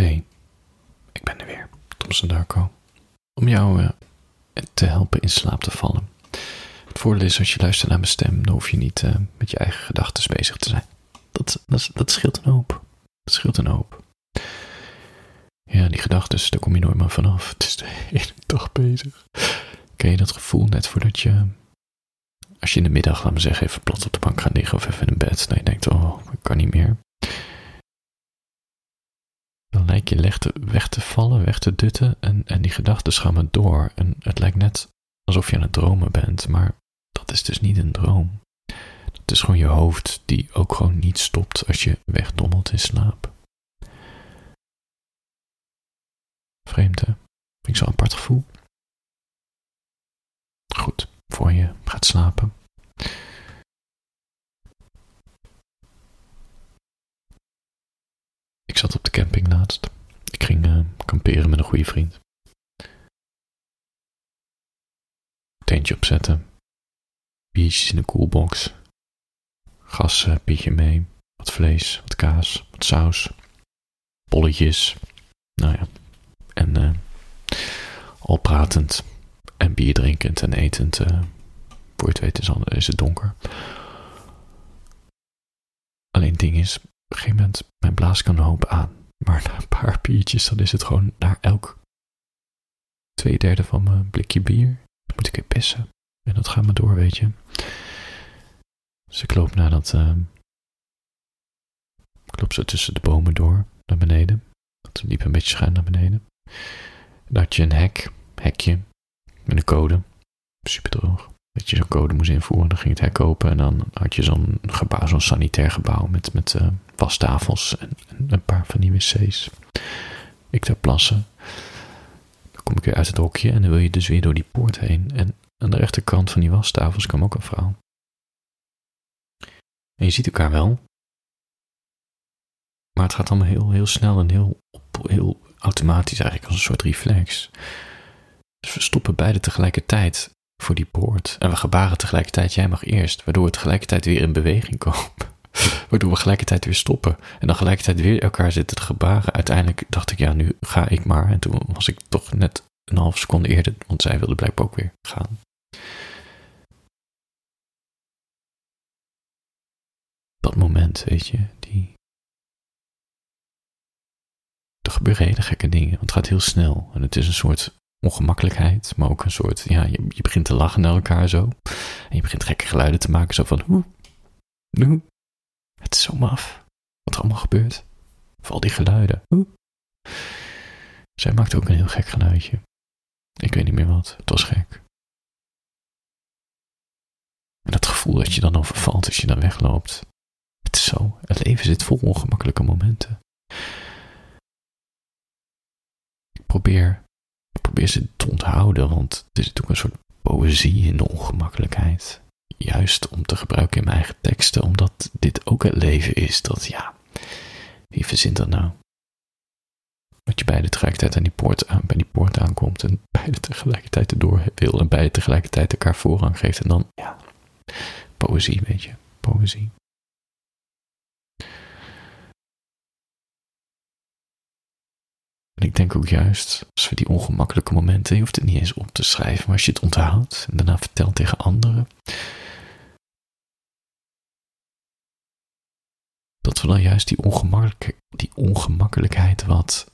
Hey, ik ben er weer, Thompson Darko. Om jou uh, te helpen in slaap te vallen. Het voordeel is, als je luistert naar mijn stem, dan hoef je niet uh, met je eigen gedachten bezig te zijn. Dat, dat, dat scheelt een hoop. Dat scheelt een hoop. Ja, die gedachten, daar kom je nooit meer vanaf. Het is de hele dag bezig. Ken je dat gevoel net voordat je, als je in de middag, laat me zeggen, even plat op de bank gaat liggen of even in bed, dan je denkt, oh, ik kan niet meer. Je weg te vallen, weg te dutten en, en die gedachten maar door. En het lijkt net alsof je aan het dromen bent, maar dat is dus niet een droom. Het is gewoon je hoofd die ook gewoon niet stopt als je wegdommelt in slaap. Vreemd hè? Vind ik zo'n apart gevoel. Goed, voor je gaat slapen. Ik zat op de camping laatst. Ik ging uh, kamperen met een goede vriend. Tentje opzetten. Biertjes in de koelbox. Gas, uh, pietje mee. Wat vlees, wat kaas, wat saus. Bolletjes. Nou ja. En uh, al pratend en bier drinkend en etend. Uh, voor je het weet is, het donker. Alleen ding is, op een gegeven moment, mijn blaas kan een hoop aan. Maar na een paar biertjes, dan is het gewoon naar elk twee derde van mijn blikje bier. Dan moet ik weer pissen. En dat gaat me door, weet je. Dus ik loop naar dat. Uh, ik loop zo tussen de bomen door naar beneden. Dat liep een beetje schuin naar beneden. Dan had je een hek, hekje, met een code. Super droog. Dat je zo'n code moest invoeren. Dan ging het hek open en dan had je zo'n gebouw, zo'n sanitair gebouw met, met uh, wastafels en, en, een paar van die wc's. Ik daar plassen. Dan kom ik weer uit het hokje en dan wil je dus weer door die poort heen. En aan de rechterkant van die wastafels kwam ook een vrouw. En je ziet elkaar wel. Maar het gaat allemaal heel, heel snel en heel, heel automatisch eigenlijk, als een soort reflex. Dus we stoppen beide tegelijkertijd voor die poort. En we gebaren tegelijkertijd, jij mag eerst, waardoor we tegelijkertijd weer in beweging komen. waardoor we gelijkertijd weer stoppen. En dan gelijkertijd weer elkaar zitten te gebaren. Uiteindelijk dacht ik, ja, nu ga ik maar. En toen was ik toch net een half seconde eerder, want zij wilde blijkbaar ook weer gaan. Dat moment, weet je, die. Er gebeuren hele gekke dingen, want het gaat heel snel. En het is een soort ongemakkelijkheid, maar ook een soort, ja, je, begint te lachen naar elkaar zo. En je begint gekke geluiden te maken, zo van, hoe. Het is zo maf, wat er allemaal gebeurt. Vooral die geluiden. Zij maakte ook een heel gek geluidje. Ik weet niet meer wat, het was gek. En dat gevoel dat je dan overvalt als je dan wegloopt. Het is zo, het leven zit vol ongemakkelijke momenten. Ik probeer probeer ze te onthouden, want er zit ook een soort poëzie in de ongemakkelijkheid. Juist om te gebruiken in mijn eigen teksten, omdat dit ook het leven is. Dat ja, wie verzint dat nou? Dat je beide tegelijkertijd aan die poort aan, bij die poort aankomt en beide tegelijkertijd erdoor wil en beide tegelijkertijd elkaar voorrang geeft. En dan, ja, poëzie, weet je, poëzie. Ik denk ook juist, als we die ongemakkelijke momenten, je hoeft het niet eens op te schrijven, maar als je het onthoudt en daarna vertelt tegen anderen, dat we dan juist die, ongemakkelijk, die ongemakkelijkheid wat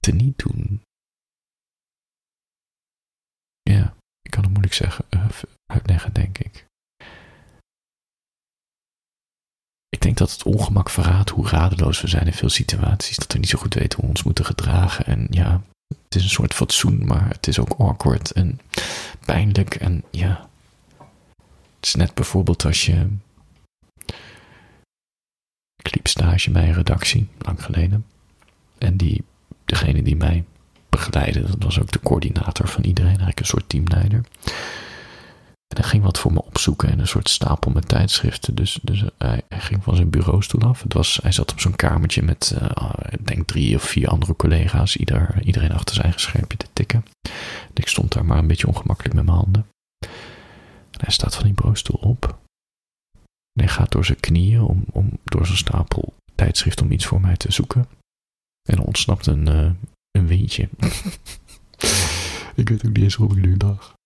te niet doen. Ja, ik kan het moeilijk zeggen, uh, uitleggen, denk ik. Ik denk dat het ongemak verraadt hoe radeloos we zijn in veel situaties. Dat we niet zo goed weten hoe we ons moeten gedragen. En ja, het is een soort fatsoen, maar het is ook awkward en pijnlijk. En ja, het is net bijvoorbeeld als je. Ik liep stage bij een redactie, lang geleden. En die, degene die mij begeleidde, dat was ook de coördinator van iedereen, eigenlijk een soort teamleider. En hij ging wat voor me opzoeken en een soort stapel met tijdschriften. Dus, dus hij, ging van zijn bureaustoel af. Het was, hij zat op zo'n kamertje met, uh, ik denk, drie of vier andere collega's. Ieder, iedereen achter zijn eigen schermpje te tikken. En ik stond daar maar een beetje ongemakkelijk met mijn handen. En hij staat van die bureaustoel op. En hij gaat door zijn knieën om, om door zo'n stapel tijdschrift om iets voor mij te zoeken. En ontsnapt een, uh, een windje. ik weet ook niet eens hoe ik nu lag.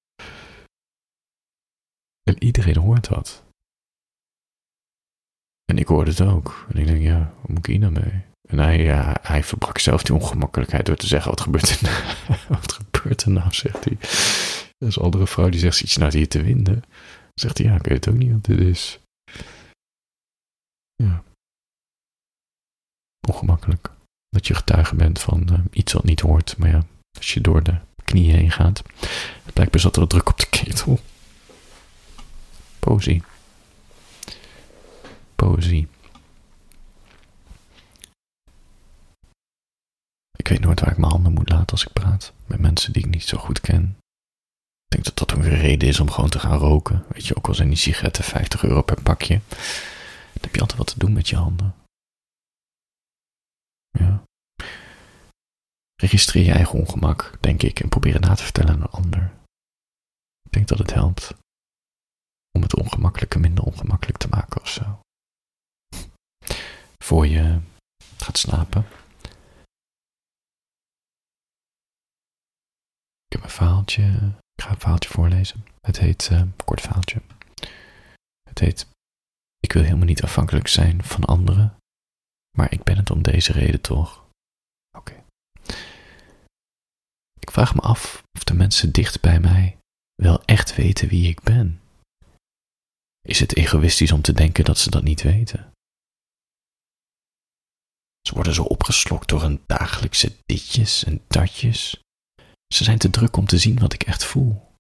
En iedereen hoort dat. En ik hoorde het ook. En ik denk, ja, hoe moet ik hier nou mee? En hij, ja, hij verbrak zelf die ongemakkelijkheid door te zeggen, wat gebeurt er nou? wat gebeurt er nou, zegt hij. Er is een andere vrouw die zegt, je nou hier te winden? Zegt hij, ja, ik weet ook niet wat dit is. Ja. Ongemakkelijk. Dat je getuige bent van uh, iets wat niet hoort. Maar ja, als je door de knieën heen gaat. Blijkbaar zat er druk op de ketel. Poëzie. Poëzie. Ik weet nooit waar ik mijn handen moet laten als ik praat. Met mensen die ik niet zo goed ken. Ik denk dat dat een reden is om gewoon te gaan roken. Weet je, ook al zijn die sigaretten 50 euro per pakje. Dan heb je altijd wat te doen met je handen. Ja. Registreer je eigen ongemak, denk ik, en probeer het na te vertellen aan een ander. Ik denk dat het helpt om het ongemakkelijke minder ongemakkelijk te maken of zo. Voor je gaat slapen. Ik heb een verhaaltje, ik ga een verhaaltje voorlezen. Het heet, uh, kort verhaaltje. Het heet, ik wil helemaal niet afhankelijk zijn van anderen, maar ik ben het om deze reden toch. Oké. Ik vraag me af of de mensen dicht bij mij wel echt weten wie ik ben. Is het egoïstisch om te denken dat ze dat niet weten? Ze worden zo opgeslokt door hun dagelijkse ditjes en datjes. Ze zijn te druk om te zien wat ik echt voel.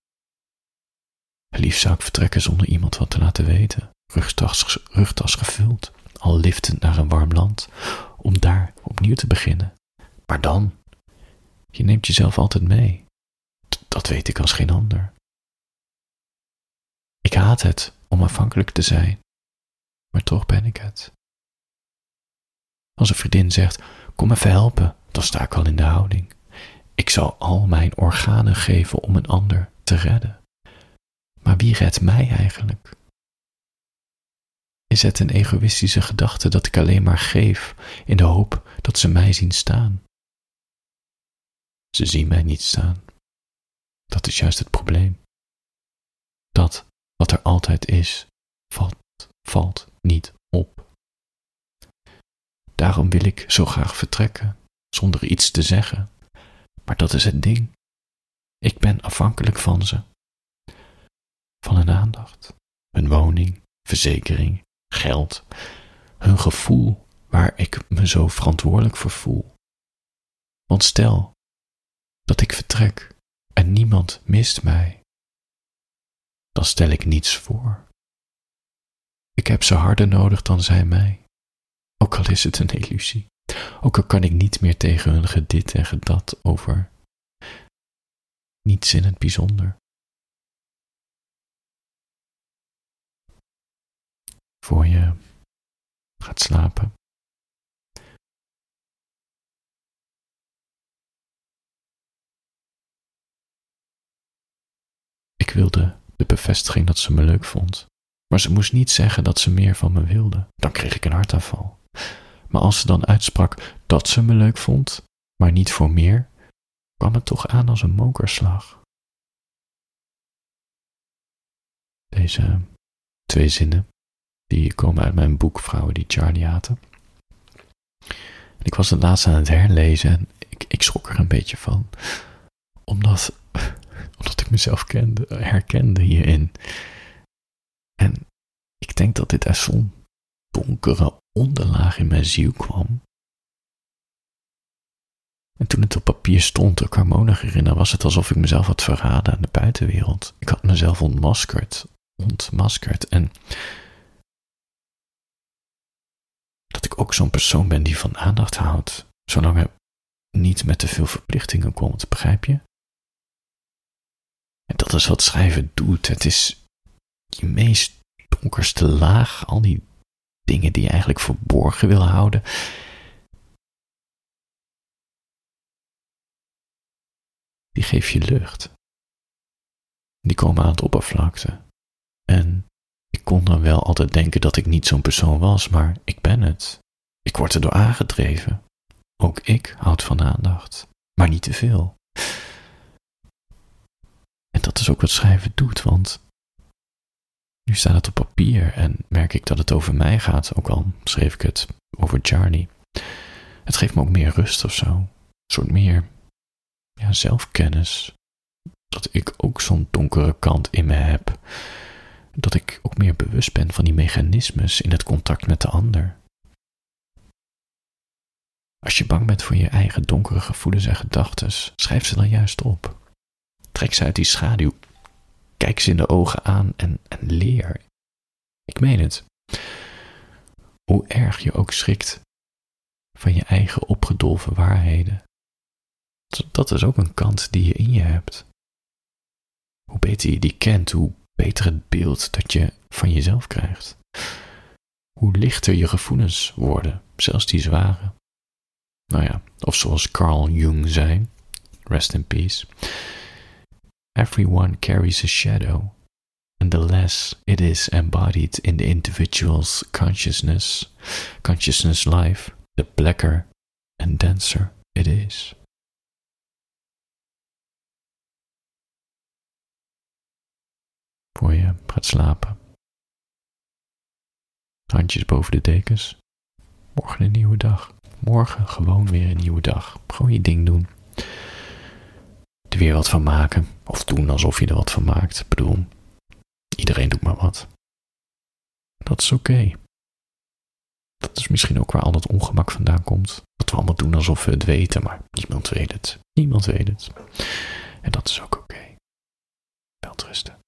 Liefst zou ik vertrekken zonder iemand wat te laten weten, rugtas, rugtas gevuld, al liftend naar een warm land, om daar opnieuw te beginnen. Maar dan, je neemt jezelf altijd mee. Dat weet ik als geen ander. Ik haat het om afhankelijk te zijn, maar toch ben ik het. Als een vriendin zegt: Kom even helpen, dan sta ik al in de houding. Ik zal al mijn organen geven om een ander te redden. Maar wie redt mij eigenlijk? Is het een egoïstische gedachte dat ik alleen maar geef in de hoop dat ze mij zien staan? Ze zien mij niet staan. Dat is juist het probleem. Dat wat er altijd is, valt, valt niet op. Daarom wil ik zo graag vertrekken, zonder iets te zeggen. Maar dat is het ding. Ik ben afhankelijk van ze. Van hun aandacht, hun woning, verzekering, geld, hun gevoel waar ik me zo verantwoordelijk voor voel. Want stel dat ik vertrek en niemand mist mij, dan stel ik niets voor. Ik heb ze harder nodig dan zij mij, ook al is het een illusie, ook al kan ik niet meer tegen hun gedit en gedat over niets in het bijzonder. Voor je gaat slapen. Ik wilde de bevestiging dat ze me leuk vond. Maar ze moest niet zeggen dat ze meer van me wilde. Dan kreeg ik een hartaanval. Maar als ze dan uitsprak dat ze me leuk vond, maar niet voor meer, kwam het toch aan als een mokerslag. Deze twee zinnen, die komen uit mijn boek Vrouwen die Charlie haten. ik was het laatst aan het herlezen en ik, ik schrok er een beetje van. Omdat omdat ik mezelf kende, herkende hierin. En ik denk dat dit uit zo'n donkere onderlaag in mijn ziel kwam. En toen het op papier stond, de herinner, was het alsof ik mezelf had verraden aan de buitenwereld. Ik had mezelf ontmaskerd, ontmaskerd. En dat ik ook zo'n persoon ben die van aandacht houdt, zolang er niet met te veel verplichtingen komt, begrijp je? En dat is wat schrijven doet. Het is je meest donkerste laag, al die dingen die je eigenlijk verborgen wil houden. Die geef je lucht. Die komen aan het oppervlakte. En ik kon dan wel altijd denken dat ik niet zo'n persoon was, maar ik ben het. Ik word erdoor aangedreven. ook ik houd van aandacht, maar niet te veel. Dat is ook wat schrijven doet, want nu staat het op papier en merk ik dat het over mij gaat, ook al schreef ik het over Charlie. Het geeft me ook meer rust of zo. Een soort meer ja, zelfkennis. Dat ik ook zo'n donkere kant in me heb. Dat ik ook meer bewust ben van die mechanismes in het contact met de ander. Als je bang bent voor je eigen donkere gevoelens en gedachten, schrijf ze dan juist op. Trek ze uit die schaduw. Kijk ze in de ogen aan en, en leer. Ik meen het. Hoe erg je ook schrikt van je eigen opgedolven waarheden. Dat is ook een kant die je in je hebt. Hoe beter je die kent, hoe beter het beeld dat je van jezelf krijgt. Hoe lichter je gevoelens worden, zelfs die zware. Nou ja, of zoals Carl Jung zei, rest in peace. Everyone carries a shadow, and the less it is embodied in the individual's consciousness, consciousness life, the blacker and denser it is. Voor je gaat slapen. Handjes boven de dekens. Morgen een nieuwe dag. Morgen gewoon weer een nieuwe dag. Gewoon je ding doen. Er weer wat van maken. Of doen alsof je er wat van maakt. Ik bedoel, iedereen doet maar wat. Dat is oké. Dat is misschien ook waar al dat ongemak vandaan komt. Dat we allemaal doen alsof we het weten, maar niemand weet het. Niemand weet het. En dat is ook oké. Okay. Welterusten.